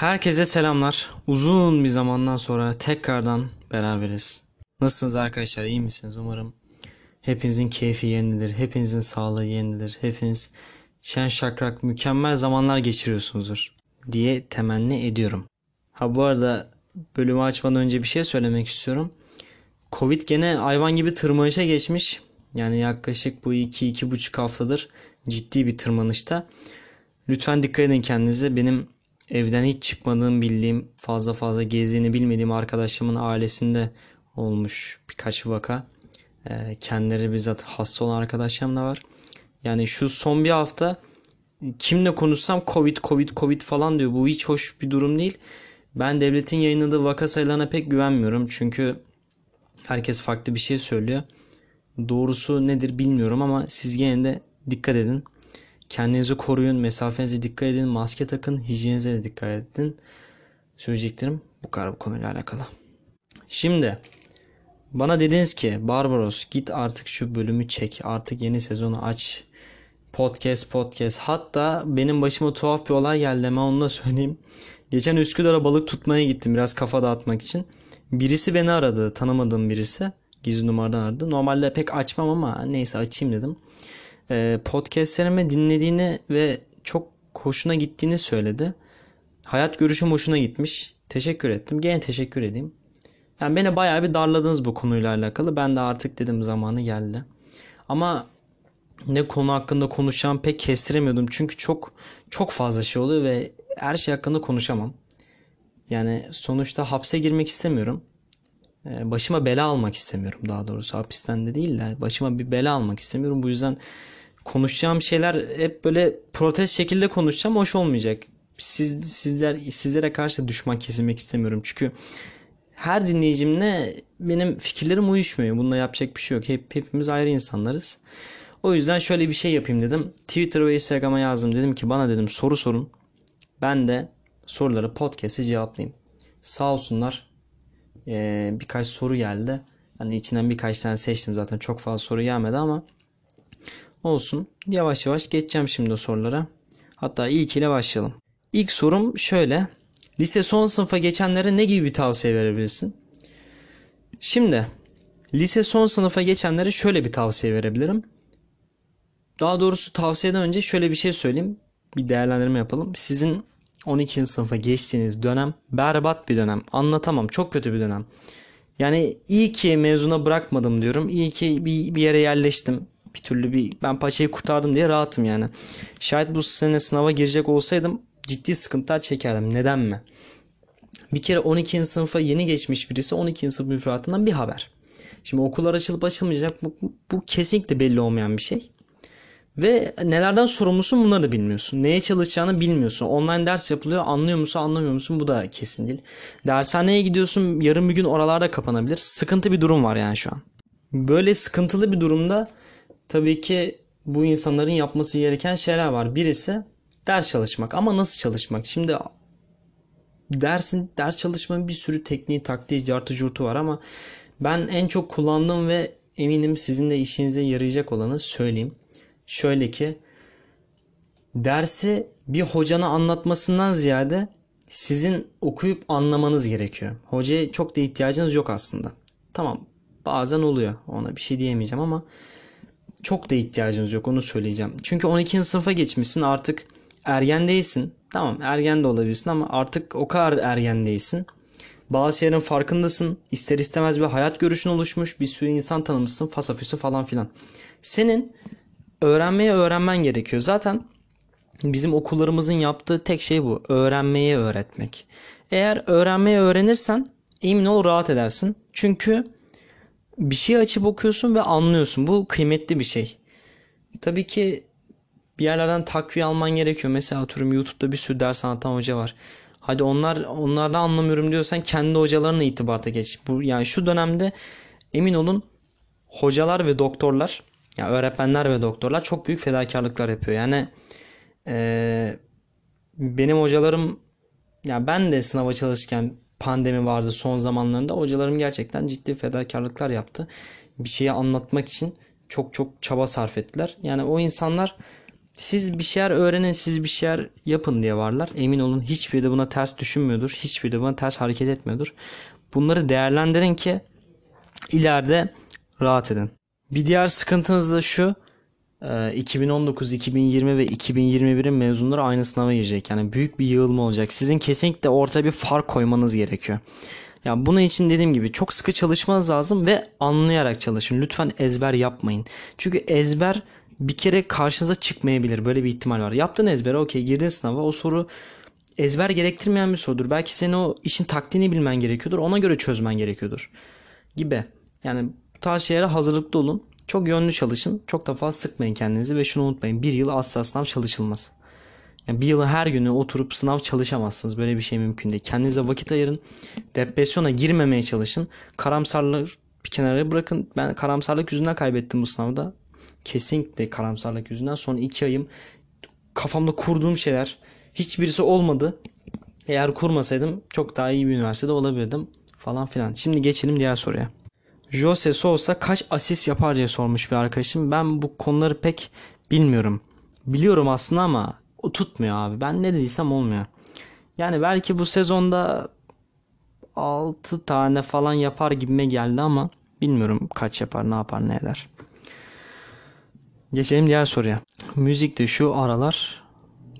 Herkese selamlar. Uzun bir zamandan sonra tekrardan beraberiz. Nasılsınız arkadaşlar? İyi misiniz? Umarım hepinizin keyfi yerindedir. Hepinizin sağlığı yerindedir. Hepiniz şen şakrak mükemmel zamanlar geçiriyorsunuzdur diye temenni ediyorum. Ha bu arada bölümü açmadan önce bir şey söylemek istiyorum. Covid gene hayvan gibi tırmanışa geçmiş. Yani yaklaşık bu 2-2,5 haftadır ciddi bir tırmanışta. Lütfen dikkat edin kendinize. Benim evden hiç çıkmadığım bildiğim fazla fazla gezdiğini bilmediğim arkadaşımın ailesinde olmuş birkaç vaka. Ee, kendileri bizzat hasta olan arkadaşlarım da var. Yani şu son bir hafta kimle konuşsam Covid, Covid, Covid falan diyor. Bu hiç hoş bir durum değil. Ben devletin yayınladığı vaka sayılarına pek güvenmiyorum. Çünkü herkes farklı bir şey söylüyor. Doğrusu nedir bilmiyorum ama siz gene de dikkat edin. Kendinizi koruyun, mesafenize dikkat edin, maske takın, hijyeninize de dikkat edin. Söyleyeceklerim bu kadar bu konuyla alakalı. Şimdi bana dediniz ki Barbaros git artık şu bölümü çek. Artık yeni sezonu aç. Podcast podcast. Hatta benim başıma tuhaf bir olay geldi ama onu da söyleyeyim. Geçen Üsküdar'a balık tutmaya gittim biraz kafa dağıtmak için. Birisi beni aradı. Tanımadığım birisi. Gizli numaradan aradı. Normalde pek açmam ama neyse açayım dedim. Ee, podcastlerimi dinlediğini ve çok hoşuna gittiğini söyledi. Hayat görüşüm hoşuna gitmiş. Teşekkür ettim. Gene teşekkür edeyim. Yani beni bayağı bir darladınız bu konuyla alakalı. Ben de artık dedim zamanı geldi. Ama ne konu hakkında konuşacağım pek kestiremiyordum. Çünkü çok çok fazla şey oluyor ve her şey hakkında konuşamam. Yani sonuçta hapse girmek istemiyorum. Ee, başıma bela almak istemiyorum daha doğrusu. Hapisten de değil de başıma bir bela almak istemiyorum. Bu yüzden konuşacağım şeyler hep böyle protest şekilde konuşacağım. Hoş olmayacak. Siz, sizler sizlere karşı düşman kesilmek istemiyorum. Çünkü her dinleyicimle benim fikirlerim uyuşmuyor. Bunda yapacak bir şey yok. Hep hepimiz ayrı insanlarız. O yüzden şöyle bir şey yapayım dedim. Twitter ve Instagram'a yazdım. Dedim ki bana dedim soru sorun. Ben de soruları podcast'e cevaplayayım. Sağ olsunlar. Ee, birkaç soru geldi. Hani içinden birkaç tane seçtim zaten. Çok fazla soru gelmedi ama olsun. Yavaş yavaş geçeceğim şimdi sorulara. Hatta ilk ile başlayalım. İlk sorum şöyle. Lise son sınıfa geçenlere ne gibi bir tavsiye verebilirsin? Şimdi lise son sınıfa geçenlere şöyle bir tavsiye verebilirim. Daha doğrusu tavsiyeden önce şöyle bir şey söyleyeyim. Bir değerlendirme yapalım. Sizin 12. sınıfa geçtiğiniz dönem berbat bir dönem. Anlatamam. Çok kötü bir dönem. Yani iyi ki mezuna bırakmadım diyorum. İyi ki bir, bir yere yerleştim. Bir türlü bir ben paçayı kurtardım diye rahatım yani. Şayet bu sene sınava girecek olsaydım ciddi sıkıntılar çekerdim. Neden mi? Bir kere 12. sınıfa yeni geçmiş birisi 12. sınıf müfredatından bir haber. Şimdi okullar açılıp açılmayacak bu, bu kesinlikle belli olmayan bir şey. Ve nelerden sorumlusun bunları da bilmiyorsun. Neye çalışacağını bilmiyorsun. Online ders yapılıyor anlıyor musun anlamıyor musun bu da kesin değil. Dershaneye gidiyorsun yarın bir gün oralarda kapanabilir. Sıkıntı bir durum var yani şu an. Böyle sıkıntılı bir durumda tabii ki bu insanların yapması gereken şeyler var. Birisi ders çalışmak ama nasıl çalışmak? Şimdi dersin ders çalışmanın bir sürü tekniği, taktiği, cartı curtu var ama ben en çok kullandığım ve eminim sizin de işinize yarayacak olanı söyleyeyim. Şöyle ki dersi bir hocanın anlatmasından ziyade sizin okuyup anlamanız gerekiyor. Hocaya çok da ihtiyacınız yok aslında. Tamam bazen oluyor ona bir şey diyemeyeceğim ama çok da ihtiyacınız yok onu söyleyeceğim. Çünkü 12. sınıfa geçmişsin artık ergen değilsin. Tamam ergen de olabilirsin ama artık o kadar ergen değilsin. Bazı şeylerin farkındasın. İster istemez bir hayat görüşün oluşmuş. Bir sürü insan tanımışsın. Fasafüsü falan filan. Senin öğrenmeye öğrenmen gerekiyor. Zaten bizim okullarımızın yaptığı tek şey bu. Öğrenmeye öğretmek. Eğer öğrenmeye öğrenirsen emin ol rahat edersin. Çünkü bir şey açıp okuyorsun ve anlıyorsun. Bu kıymetli bir şey. Tabii ki bir yerlerden takviye alman gerekiyor. Mesela atıyorum YouTube'da bir sürü ders anlatan hoca var. Hadi onlar onlardan anlamıyorum diyorsan kendi hocalarına itibata geç. Bu yani şu dönemde emin olun hocalar ve doktorlar yani öğretmenler ve doktorlar çok büyük fedakarlıklar yapıyor. Yani e, benim hocalarım ya ben de sınava çalışırken pandemi vardı son zamanlarında hocalarım gerçekten ciddi fedakarlıklar yaptı. Bir şeyi anlatmak için çok çok çaba sarf ettiler. Yani o insanlar Siz bir şeyler öğrenin, siz bir şeyler yapın diye varlar. Emin olun hiçbiri de buna ters düşünmüyordur. Hiçbiri de buna ters hareket etmiyordur. Bunları değerlendirin ki ileride rahat edin. Bir diğer sıkıntınız da şu. 2019, 2020 ve 2021'in mezunları aynı sınava girecek. Yani büyük bir yığılma olacak. Sizin kesinlikle ortaya bir fark koymanız gerekiyor. Yani bunun için dediğim gibi çok sıkı çalışmanız lazım ve anlayarak çalışın. Lütfen ezber yapmayın. Çünkü ezber bir kere karşınıza çıkmayabilir. Böyle bir ihtimal var. Yaptın ezbere okey girdin sınava o soru ezber gerektirmeyen bir sorudur. Belki senin o işin taktiğini bilmen gerekiyordur. Ona göre çözmen gerekiyordur. Gibi. Yani bu tarz şeylere hazırlıklı olun. Çok yönlü çalışın. Çok da fazla sıkmayın kendinizi ve şunu unutmayın. Bir yıl asla sınav çalışılmaz. Yani bir yılı her günü oturup sınav çalışamazsınız. Böyle bir şey mümkün değil. Kendinize vakit ayırın. Depresyona girmemeye çalışın. Karamsarlık bir kenara bırakın. Ben karamsarlık yüzünden kaybettim bu sınavda. Kesinlikle karamsarlık yüzünden. Son iki ayım kafamda kurduğum şeyler hiçbirisi olmadı. Eğer kurmasaydım çok daha iyi bir üniversitede olabilirdim falan filan. Şimdi geçelim diğer soruya. Jose Sousa kaç asist yapar diye sormuş bir arkadaşım. Ben bu konuları pek bilmiyorum. Biliyorum aslında ama o tutmuyor abi. Ben ne dediysem olmuyor. Yani belki bu sezonda 6 tane falan yapar gibime geldi ama bilmiyorum kaç yapar, ne yapar, ne eder. Geçelim diğer soruya. Müzikte şu aralar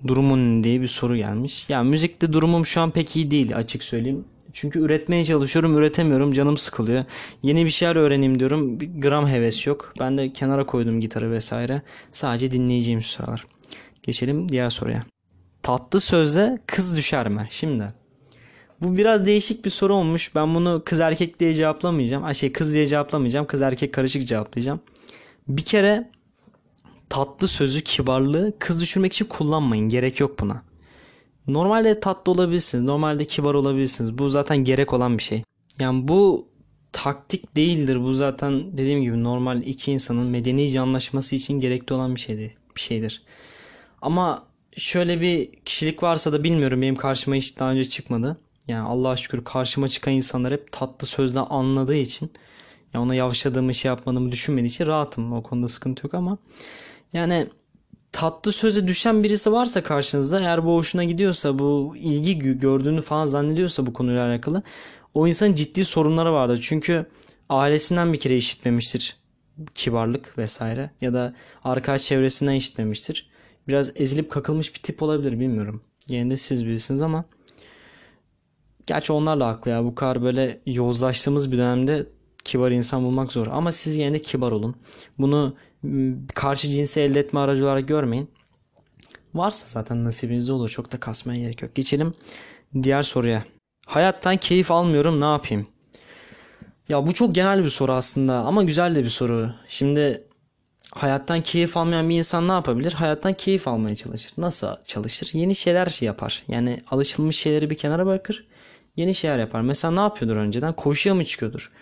durumun diye bir soru gelmiş. Ya müzikte durumum şu an pek iyi değil açık söyleyeyim. Çünkü üretmeye çalışıyorum, üretemiyorum. Canım sıkılıyor. Yeni bir şeyler öğreneyim diyorum. Bir gram heves yok. Ben de kenara koydum gitarı vesaire. Sadece dinleyeceğim şu sıralar. Geçelim diğer soruya. Tatlı sözde kız düşer mi? Şimdi bu biraz değişik bir soru olmuş. Ben bunu kız erkek diye cevaplamayacağım. Ay şey kız diye cevaplamayacağım. Kız erkek karışık cevaplayacağım. Bir kere tatlı sözü, kibarlığı kız düşürmek için kullanmayın. Gerek yok buna. Normalde tatlı olabilirsiniz. Normalde kibar olabilirsiniz. Bu zaten gerek olan bir şey. Yani bu taktik değildir. Bu zaten dediğim gibi normal iki insanın medenice anlaşması için gerekli olan bir şeydir. Bir şeydir. Ama şöyle bir kişilik varsa da bilmiyorum. Benim karşıma hiç daha önce çıkmadı. Yani Allah'a şükür karşıma çıkan insanlar hep tatlı sözle anladığı için yani ona yavşadığımı şey yapmadığımı düşünmediği için rahatım. O konuda sıkıntı yok ama yani tatlı söze düşen birisi varsa karşınızda eğer bu hoşuna gidiyorsa bu ilgi gördüğünü falan zannediyorsa bu konuyla alakalı o insanın ciddi sorunları vardır. Çünkü ailesinden bir kere işitmemiştir kibarlık vesaire ya da arkadaş çevresinden işitmemiştir. Biraz ezilip kakılmış bir tip olabilir bilmiyorum. Yine de siz bilirsiniz ama gerçi onlarla haklı ya bu kadar böyle yozlaştığımız bir dönemde kibar insan bulmak zor. Ama siz yine de kibar olun. Bunu karşı cinsi elde etme aracı olarak görmeyin. Varsa zaten nasibinizde olur. Çok da kasmaya gerek yok. Geçelim diğer soruya. Hayattan keyif almıyorum ne yapayım? Ya bu çok genel bir soru aslında ama güzel de bir soru. Şimdi hayattan keyif almayan bir insan ne yapabilir? Hayattan keyif almaya çalışır. Nasıl çalışır? Yeni şeyler yapar. Yani alışılmış şeyleri bir kenara bırakır. Yeni şeyler yapar. Mesela ne yapıyordur önceden? Koşuya mı çıkıyordur?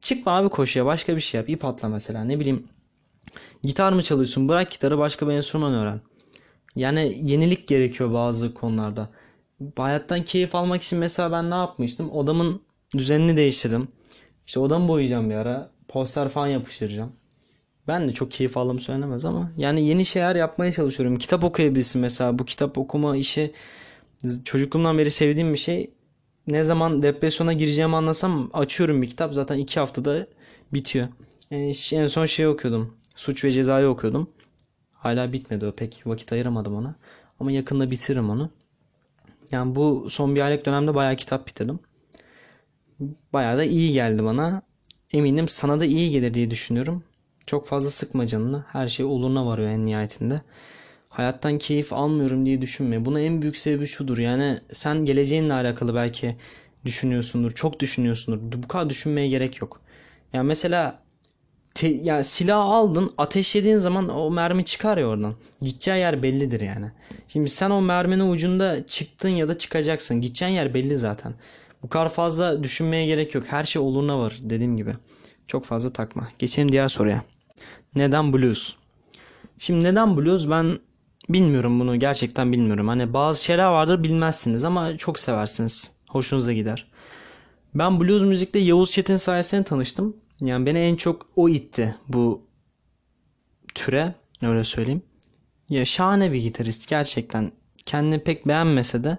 Çıkma abi koşuya başka bir şey yap. İp atla mesela ne bileyim Gitar mı çalıyorsun? Bırak gitarı başka bir enstrüman öğren. Yani yenilik gerekiyor bazı konularda. Hayattan keyif almak için mesela ben ne yapmıştım? Odamın düzenini değiştirdim. İşte odamı boyayacağım bir ara. Poster falan yapıştıracağım. Ben de çok keyif aldığım söylenemez ama yani yeni şeyler yapmaya çalışıyorum. Kitap okuyabilsin mesela. Bu kitap okuma işi çocukluğumdan beri sevdiğim bir şey. Ne zaman depresyona gireceğimi anlasam açıyorum bir kitap. Zaten iki haftada bitiyor. Yani en son şey okuyordum. Suç ve Ceza'yı okuyordum. Hala bitmedi o pek vakit ayıramadım ona. Ama yakında bitiririm onu. Yani bu son bir aylık dönemde bayağı kitap bitirdim. Bayağı da iyi geldi bana. Eminim sana da iyi gelir diye düşünüyorum. Çok fazla sıkma canını. Her şey oluruna varıyor en nihayetinde. Hayattan keyif almıyorum diye düşünme. Buna en büyük sebebi şudur. Yani sen geleceğinle alakalı belki düşünüyorsundur. Çok düşünüyorsundur. Bu kadar düşünmeye gerek yok. Yani mesela te, yani silah aldın ateşlediğin zaman o mermi çıkar ya oradan. Gideceği yer bellidir yani. Şimdi sen o merminin ucunda çıktın ya da çıkacaksın. Gideceğin yer belli zaten. Bu kadar fazla düşünmeye gerek yok. Her şey oluruna var dediğim gibi. Çok fazla takma. Geçelim diğer soruya. Neden blues? Şimdi neden blues ben bilmiyorum bunu gerçekten bilmiyorum. Hani bazı şeyler vardır bilmezsiniz ama çok seversiniz. Hoşunuza gider. Ben blues müzikte Yavuz Çetin sayesinde tanıştım. Yani beni en çok o itti bu türe öyle söyleyeyim. Ya şahane bir gitarist gerçekten. Kendini pek beğenmese de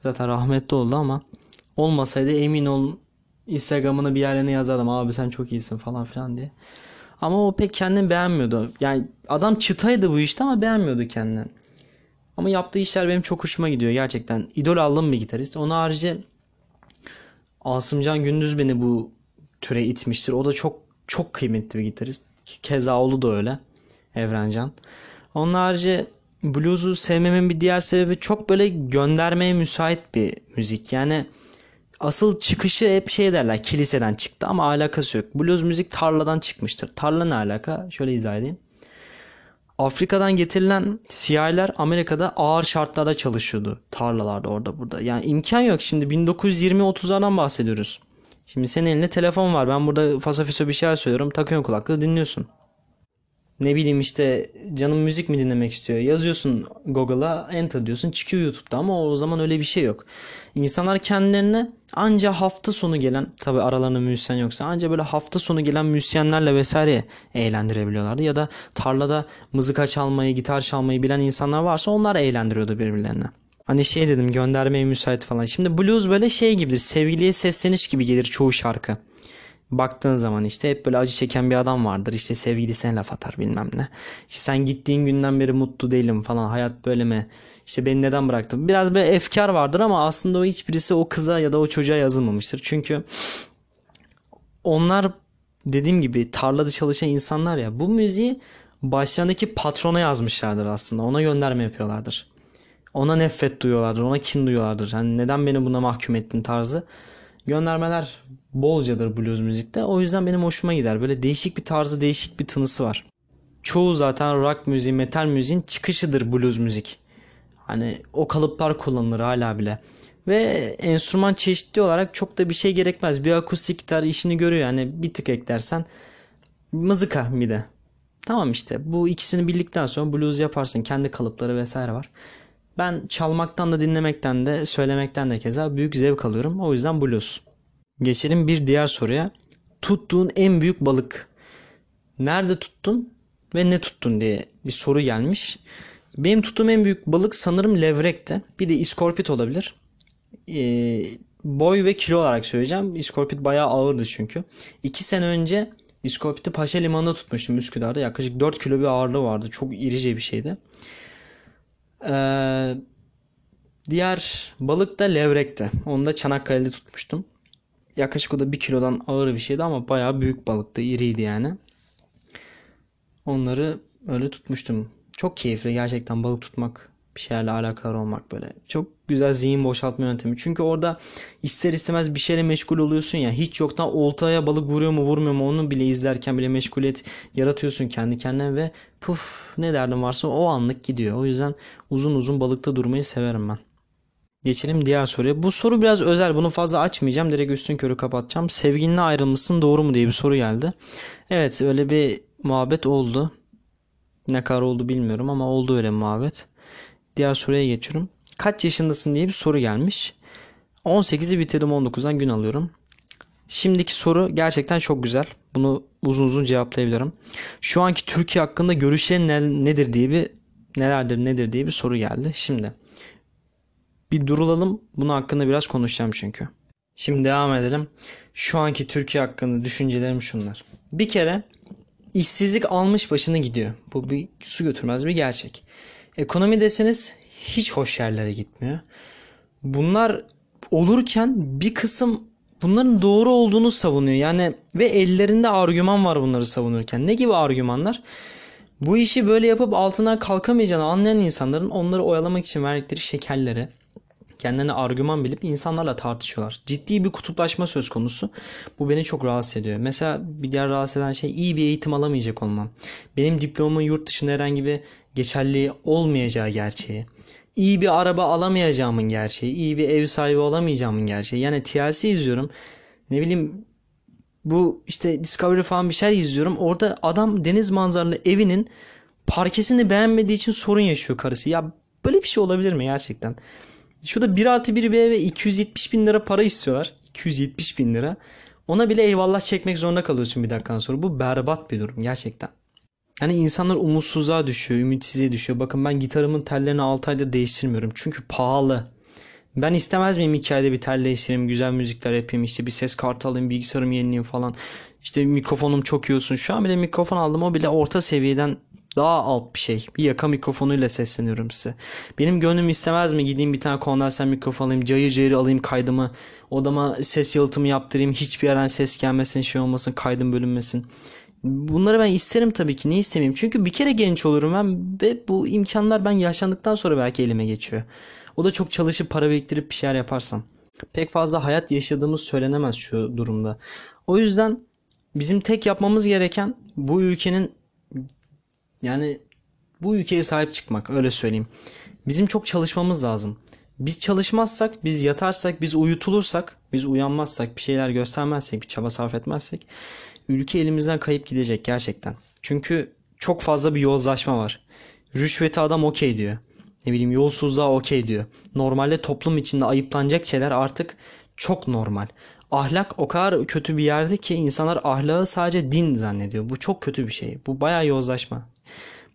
zaten rahmetli oldu ama olmasaydı emin ol Instagram'ını bir yerlerine yazardım abi sen çok iyisin falan filan diye. Ama o pek kendini beğenmiyordu. Yani adam çıtaydı bu işte ama beğenmiyordu kendini. Ama yaptığı işler benim çok hoşuma gidiyor gerçekten. İdol aldığım bir gitarist. Onun harici Asımcan Gündüz beni bu türe itmiştir. O da çok çok kıymetli bir gitarist. Keza oğlu da öyle. Evrencan. Onun harici blues'u sevmemin bir diğer sebebi çok böyle göndermeye müsait bir müzik. Yani asıl çıkışı hep şey derler kiliseden çıktı ama alakası yok. Blues müzik tarladan çıkmıştır. Tarla ne alaka? Şöyle izah edeyim. Afrika'dan getirilen siyahiler Amerika'da ağır şartlarda çalışıyordu. Tarlalarda orada burada. Yani imkan yok. Şimdi 1920-30'lardan bahsediyoruz. Şimdi senin elinde telefon var. Ben burada fasafiso bir şeyler söylüyorum. Takıyorsun kulaklığı dinliyorsun. Ne bileyim işte canım müzik mi dinlemek istiyor. Yazıyorsun Google'a enter diyorsun çıkıyor YouTube'da ama o zaman öyle bir şey yok. İnsanlar kendilerine anca hafta sonu gelen tabi aralarında müzisyen yoksa anca böyle hafta sonu gelen müzisyenlerle vesaire eğlendirebiliyorlardı. Ya da tarlada mızıka çalmayı, gitar çalmayı bilen insanlar varsa onlar eğlendiriyordu birbirlerine. Hani şey dedim göndermeye müsait falan. Şimdi blues böyle şey gibidir. Sevgiliye sesleniş gibi gelir çoğu şarkı baktığın zaman işte hep böyle acı çeken bir adam vardır. İşte sevgilisine laf atar bilmem ne. İşte sen gittiğin günden beri mutlu değilim falan. Hayat böyle mi? İşte beni neden bıraktın? Biraz böyle efkar vardır ama aslında o hiçbirisi o kıza ya da o çocuğa yazılmamıştır. Çünkü onlar dediğim gibi tarlada çalışan insanlar ya bu müziği başlarındaki patrona yazmışlardır aslında. Ona gönderme yapıyorlardır. Ona nefret duyuyorlardır. Ona kin duyuyorlardır. Hani neden beni buna mahkum ettin tarzı göndermeler bolcadır blues müzikte. O yüzden benim hoşuma gider. Böyle değişik bir tarzı, değişik bir tınısı var. Çoğu zaten rock müziği, metal müziğin çıkışıdır blues müzik. Hani o kalıplar kullanılır hala bile. Ve enstrüman çeşitli olarak çok da bir şey gerekmez. Bir akustik gitar işini görüyor. Yani bir tık eklersen mızıka bir de. Tamam işte bu ikisini bildikten sonra blues yaparsın. Kendi kalıpları vesaire var. Ben çalmaktan da dinlemekten de söylemekten de keza büyük zevk alıyorum. O yüzden blues. Geçelim bir diğer soruya. Tuttuğun en büyük balık. Nerede tuttun ve ne tuttun diye bir soru gelmiş. Benim tuttuğum en büyük balık sanırım levrekti. Bir de iskorpit olabilir. Ee, boy ve kilo olarak söyleyeceğim. İskorpit bayağı ağırdı çünkü. İki sene önce iskorpiti Paşa Limanı'nda tutmuştum Üsküdar'da. Yaklaşık 4 kilo bir ağırlığı vardı. Çok irice bir şeydi. Ee, diğer balık da levrekti. Onu da Çanakkale'de tutmuştum. Yaklaşık o da bir kilodan ağır bir şeydi ama bayağı büyük balıktı. iriydi yani. Onları öyle tutmuştum. Çok keyifli gerçekten balık tutmak. Bir şeylerle alakalı olmak böyle. Çok güzel zihin boşaltma yöntemi. Çünkü orada ister istemez bir şeyle meşgul oluyorsun ya. Hiç yoktan oltaya balık vuruyor mu vurmuyor mu onu bile izlerken bile meşguliyet yaratıyorsun kendi kendine ve puf ne derdin varsa o anlık gidiyor. O yüzden uzun uzun balıkta durmayı severim ben. Geçelim diğer soruya. Bu soru biraz özel. Bunu fazla açmayacağım. Direkt üstün körü kapatacağım. Sevgilinle ayrılmışsın doğru mu diye bir soru geldi. Evet öyle bir muhabbet oldu. Ne kadar oldu bilmiyorum ama oldu öyle muhabbet. Diğer soruya geçiyorum. Kaç yaşındasın diye bir soru gelmiş. 18'i bitirdim 19'dan gün alıyorum. Şimdiki soru gerçekten çok güzel. Bunu uzun uzun cevaplayabilirim. Şu anki Türkiye hakkında görüşlerin ne, nedir diye bir nelerdir nedir diye bir soru geldi. Şimdi bir durulalım. Bunun hakkında biraz konuşacağım çünkü. Şimdi devam edelim. Şu anki Türkiye hakkında düşüncelerim şunlar. Bir kere işsizlik almış başını gidiyor. Bu bir su götürmez bir gerçek. Ekonomi deseniz hiç hoş yerlere gitmiyor. Bunlar olurken bir kısım bunların doğru olduğunu savunuyor. Yani ve ellerinde argüman var bunları savunurken. Ne gibi argümanlar? Bu işi böyle yapıp altından kalkamayacağını anlayan insanların onları oyalamak için verdikleri şekerleri, kendilerine argüman bilip insanlarla tartışıyorlar. Ciddi bir kutuplaşma söz konusu. Bu beni çok rahatsız ediyor. Mesela bir diğer rahatsız eden şey iyi bir eğitim alamayacak olmam. Benim diplomamın yurt dışında herhangi bir geçerliği olmayacağı gerçeği. İyi bir araba alamayacağımın gerçeği. iyi bir ev sahibi olamayacağımın gerçeği. Yani TLC izliyorum. Ne bileyim bu işte Discovery falan bir şeyler izliyorum. Orada adam deniz manzaralı evinin parkesini beğenmediği için sorun yaşıyor karısı. Ya böyle bir şey olabilir mi gerçekten? Şurada 1 artı 1 bir eve 270 bin lira para istiyorlar. 270 bin lira. Ona bile eyvallah çekmek zorunda kalıyorsun bir dakikadan sonra. Bu berbat bir durum gerçekten. Yani insanlar umutsuzluğa düşüyor, ümitsizliğe düşüyor. Bakın ben gitarımın tellerini 6 aydır değiştirmiyorum. Çünkü pahalı. Ben istemez miyim hikayede bir tel değiştireyim, güzel müzikler yapayım, işte bir ses kartı alayım, bilgisayarımı yenileyim falan. İşte mikrofonum çok iyi olsun. Şu an bile mikrofon aldım o bile orta seviyeden daha alt bir şey. Bir yaka mikrofonuyla sesleniyorum size. Benim gönlüm istemez mi gideyim bir tane kondenser mikrofon alayım, cayır cayır alayım kaydımı, odama ses yalıtımı yaptırayım, hiçbir yerden ses gelmesin, şey olmasın, kaydım bölünmesin. Bunları ben isterim tabii ki. Niye istemeyeyim? Çünkü bir kere genç olurum ben ve bu imkanlar ben yaşlandıktan sonra belki elime geçiyor. O da çok çalışıp para biriktirip bir şeyler yaparsam. Pek fazla hayat yaşadığımız söylenemez şu durumda. O yüzden bizim tek yapmamız gereken bu ülkenin yani bu ülkeye sahip çıkmak öyle söyleyeyim. Bizim çok çalışmamız lazım. Biz çalışmazsak, biz yatarsak, biz uyutulursak, biz uyanmazsak, bir şeyler göstermezsek, bir çaba sarf etmezsek ülke elimizden kayıp gidecek gerçekten. Çünkü çok fazla bir yozlaşma var. Rüşveti adam okey diyor. Ne bileyim yolsuzluğa okey diyor. Normalde toplum içinde ayıplanacak şeyler artık çok normal. Ahlak o kadar kötü bir yerde ki insanlar ahlakı sadece din zannediyor. Bu çok kötü bir şey. Bu bayağı yozlaşma.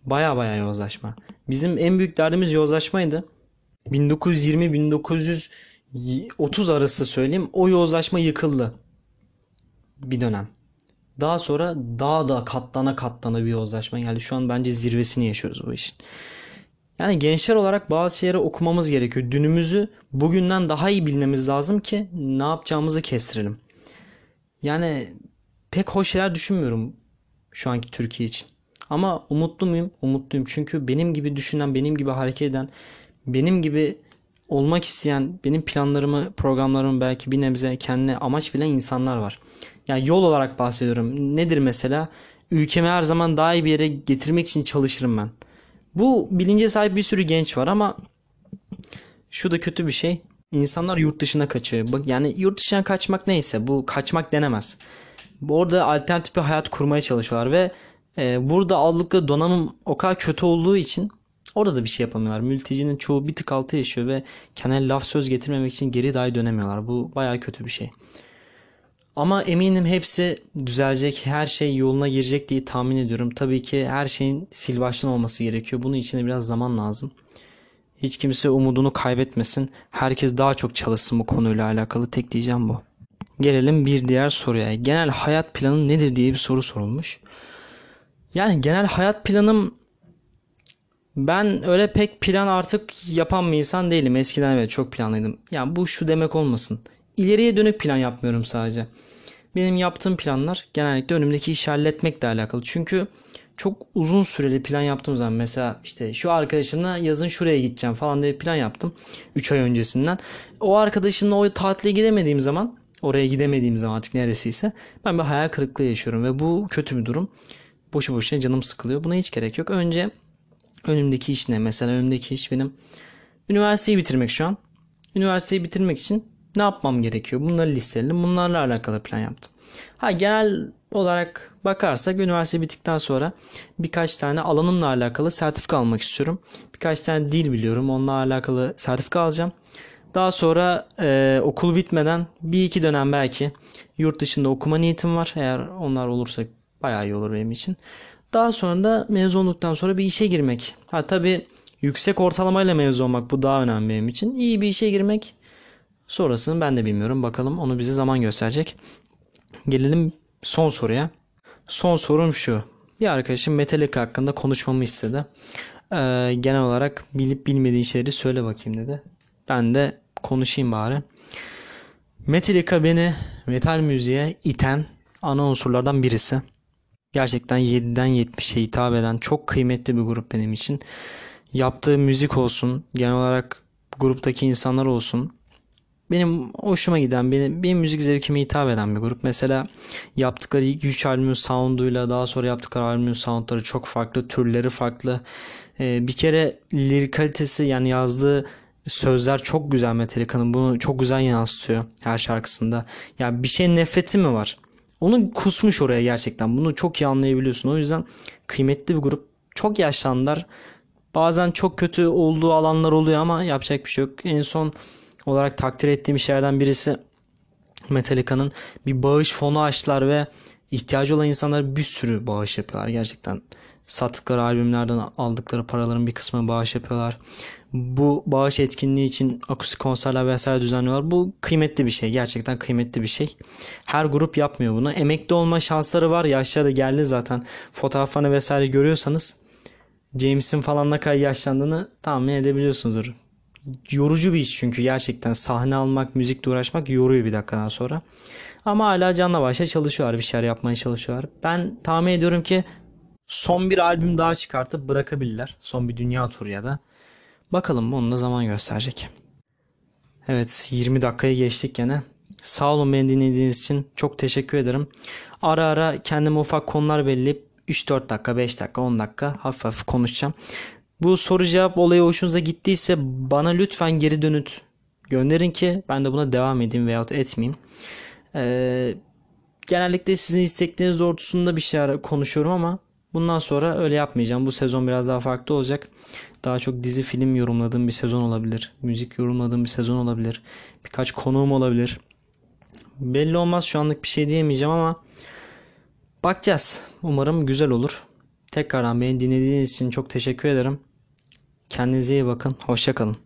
Baya baya yozlaşma. Bizim en büyük derdimiz yozlaşmaydı. 1920-1930 arası söyleyeyim o yozlaşma yıkıldı. Bir dönem. Daha sonra daha da katlana katlana bir yozlaşma geldi. Şu an bence zirvesini yaşıyoruz bu işin. Yani gençler olarak bazı şeyleri okumamız gerekiyor. Dünümüzü bugünden daha iyi bilmemiz lazım ki ne yapacağımızı kestirelim. Yani pek hoş şeyler düşünmüyorum şu anki Türkiye için. Ama umutlu muyum? Umutluyum. Çünkü benim gibi düşünen, benim gibi hareket eden, benim gibi olmak isteyen, benim planlarımı, programlarımı belki bir nebze kendine amaç bilen insanlar var. Yani yol olarak bahsediyorum. Nedir mesela? Ülkemi her zaman daha iyi bir yere getirmek için çalışırım ben. Bu bilince sahip bir sürü genç var ama şu da kötü bir şey. İnsanlar yurt dışına kaçıyor. Bak yani yurt dışına kaçmak neyse bu kaçmak denemez. Orada alternatif bir hayat kurmaya çalışıyorlar ve e, burada aldıkları donanım o kadar kötü olduğu için orada da bir şey yapamıyorlar. Mültecinin çoğu bir tık altı yaşıyor ve kendine laf söz getirmemek için geri dahi dönemiyorlar. Bu baya kötü bir şey. Ama eminim hepsi düzelecek, her şey yoluna girecek diye tahmin ediyorum. Tabii ki her şeyin sil baştan olması gerekiyor. Bunun için de biraz zaman lazım. Hiç kimse umudunu kaybetmesin. Herkes daha çok çalışsın bu konuyla alakalı. Tek diyeceğim bu. Gelelim bir diğer soruya. Genel hayat planın nedir diye bir soru sorulmuş. Yani genel hayat planım ben öyle pek plan artık yapan bir insan değilim. Eskiden evet çok planlıydım. Yani bu şu demek olmasın. İleriye dönük plan yapmıyorum sadece. Benim yaptığım planlar genellikle önümdeki işi halletmekle alakalı. Çünkü çok uzun süreli plan yaptığım zaman mesela işte şu arkadaşımla yazın şuraya gideceğim falan diye plan yaptım 3 ay öncesinden. O arkadaşımla o tatile gidemediğim zaman oraya gidemediğim zaman artık neresiyse ben bir hayal kırıklığı yaşıyorum ve bu kötü bir durum. Boşu boşuna canım sıkılıyor. Buna hiç gerek yok. Önce önümdeki iş ne? Mesela önümdeki iş benim üniversiteyi bitirmek şu an. Üniversiteyi bitirmek için ne yapmam gerekiyor? Bunları listeledim. Bunlarla alakalı plan yaptım. Ha genel olarak bakarsak üniversite bittikten sonra birkaç tane alanımla alakalı sertifika almak istiyorum. Birkaç tane dil biliyorum. Onunla alakalı sertifika alacağım. Daha sonra e, okul bitmeden bir iki dönem belki yurt dışında okuma niyetim var. Eğer onlar olursa bayağı iyi olur benim için. Daha sonra da mezun olduktan sonra bir işe girmek. Ha tabii yüksek ortalamayla mezun olmak bu daha önemli benim için. İyi bir işe girmek sonrasını ben de bilmiyorum. Bakalım onu bize zaman gösterecek. Gelelim son soruya. Son sorum şu. Bir arkadaşım Metallica hakkında konuşmamı istedi. Ee, genel olarak bilip bilmediği şeyleri söyle bakayım dedi. Ben de konuşayım bari. Metallica beni metal müziğe iten ana unsurlardan birisi. Gerçekten 7'den 70'e hitap eden çok kıymetli bir grup benim için. Yaptığı müzik olsun, genel olarak gruptaki insanlar olsun. Benim hoşuma giden, benim, benim müzik zevkime hitap eden bir grup. Mesela yaptıkları ilk 3 albümün sounduyla daha sonra yaptıkları albümün soundları çok farklı, türleri farklı. Ee, bir kere lirik kalitesi yani yazdığı sözler çok güzel Metallica'nın. Bunu çok güzel yansıtıyor her şarkısında. Ya bir şey nefreti mi var? Onu kusmuş oraya gerçekten. Bunu çok iyi anlayabiliyorsun. O yüzden kıymetli bir grup. Çok yaşlandılar. Bazen çok kötü olduğu alanlar oluyor ama yapacak bir şey yok. En son olarak takdir ettiğim şeylerden birisi Metallica'nın bir bağış fonu açtılar ve ihtiyacı olan insanlar bir sürü bağış yapıyorlar gerçekten. Sattıkları albümlerden aldıkları paraların bir kısmını bağış yapıyorlar. Bu bağış etkinliği için akustik konserler vesaire düzenliyorlar. Bu kıymetli bir şey. Gerçekten kıymetli bir şey. Her grup yapmıyor bunu. Emekli olma şansları var. Yaşları da geldi zaten. Fotoğraflarını vesaire görüyorsanız James'in falan ne kadar yaşlandığını tahmin edebiliyorsunuzdur. Yorucu bir iş çünkü gerçekten sahne almak, müzikle uğraşmak yoruyor bir dakikadan sonra. Ama hala canla başla çalışıyorlar, bir şeyler yapmaya çalışıyorlar. Ben tahmin ediyorum ki son bir albüm daha çıkartıp bırakabilirler. Son bir dünya turu ya da. Bakalım onu da zaman gösterecek. Evet 20 dakikaya geçtik gene. Sağ olun beni dinlediğiniz için. Çok teşekkür ederim. Ara ara kendime ufak konular belirleyip 3-4 dakika, 5 dakika, 10 dakika hafif hafif konuşacağım. Bu soru cevap olayı hoşunuza gittiyse bana lütfen geri dönüt gönderin ki ben de buna devam edeyim veyahut etmeyeyim. Ee, genellikle sizin istekleriniz doğrultusunda bir şeyler konuşuyorum ama bundan sonra öyle yapmayacağım. Bu sezon biraz daha farklı olacak. Daha çok dizi film yorumladığım bir sezon olabilir. Müzik yorumladığım bir sezon olabilir. Birkaç konuğum olabilir. Belli olmaz şu anlık bir şey diyemeyeceğim ama bakacağız. Umarım güzel olur. Tekrardan beni dinlediğiniz için çok teşekkür ederim. Kendinize iyi bakın. Hoşçakalın.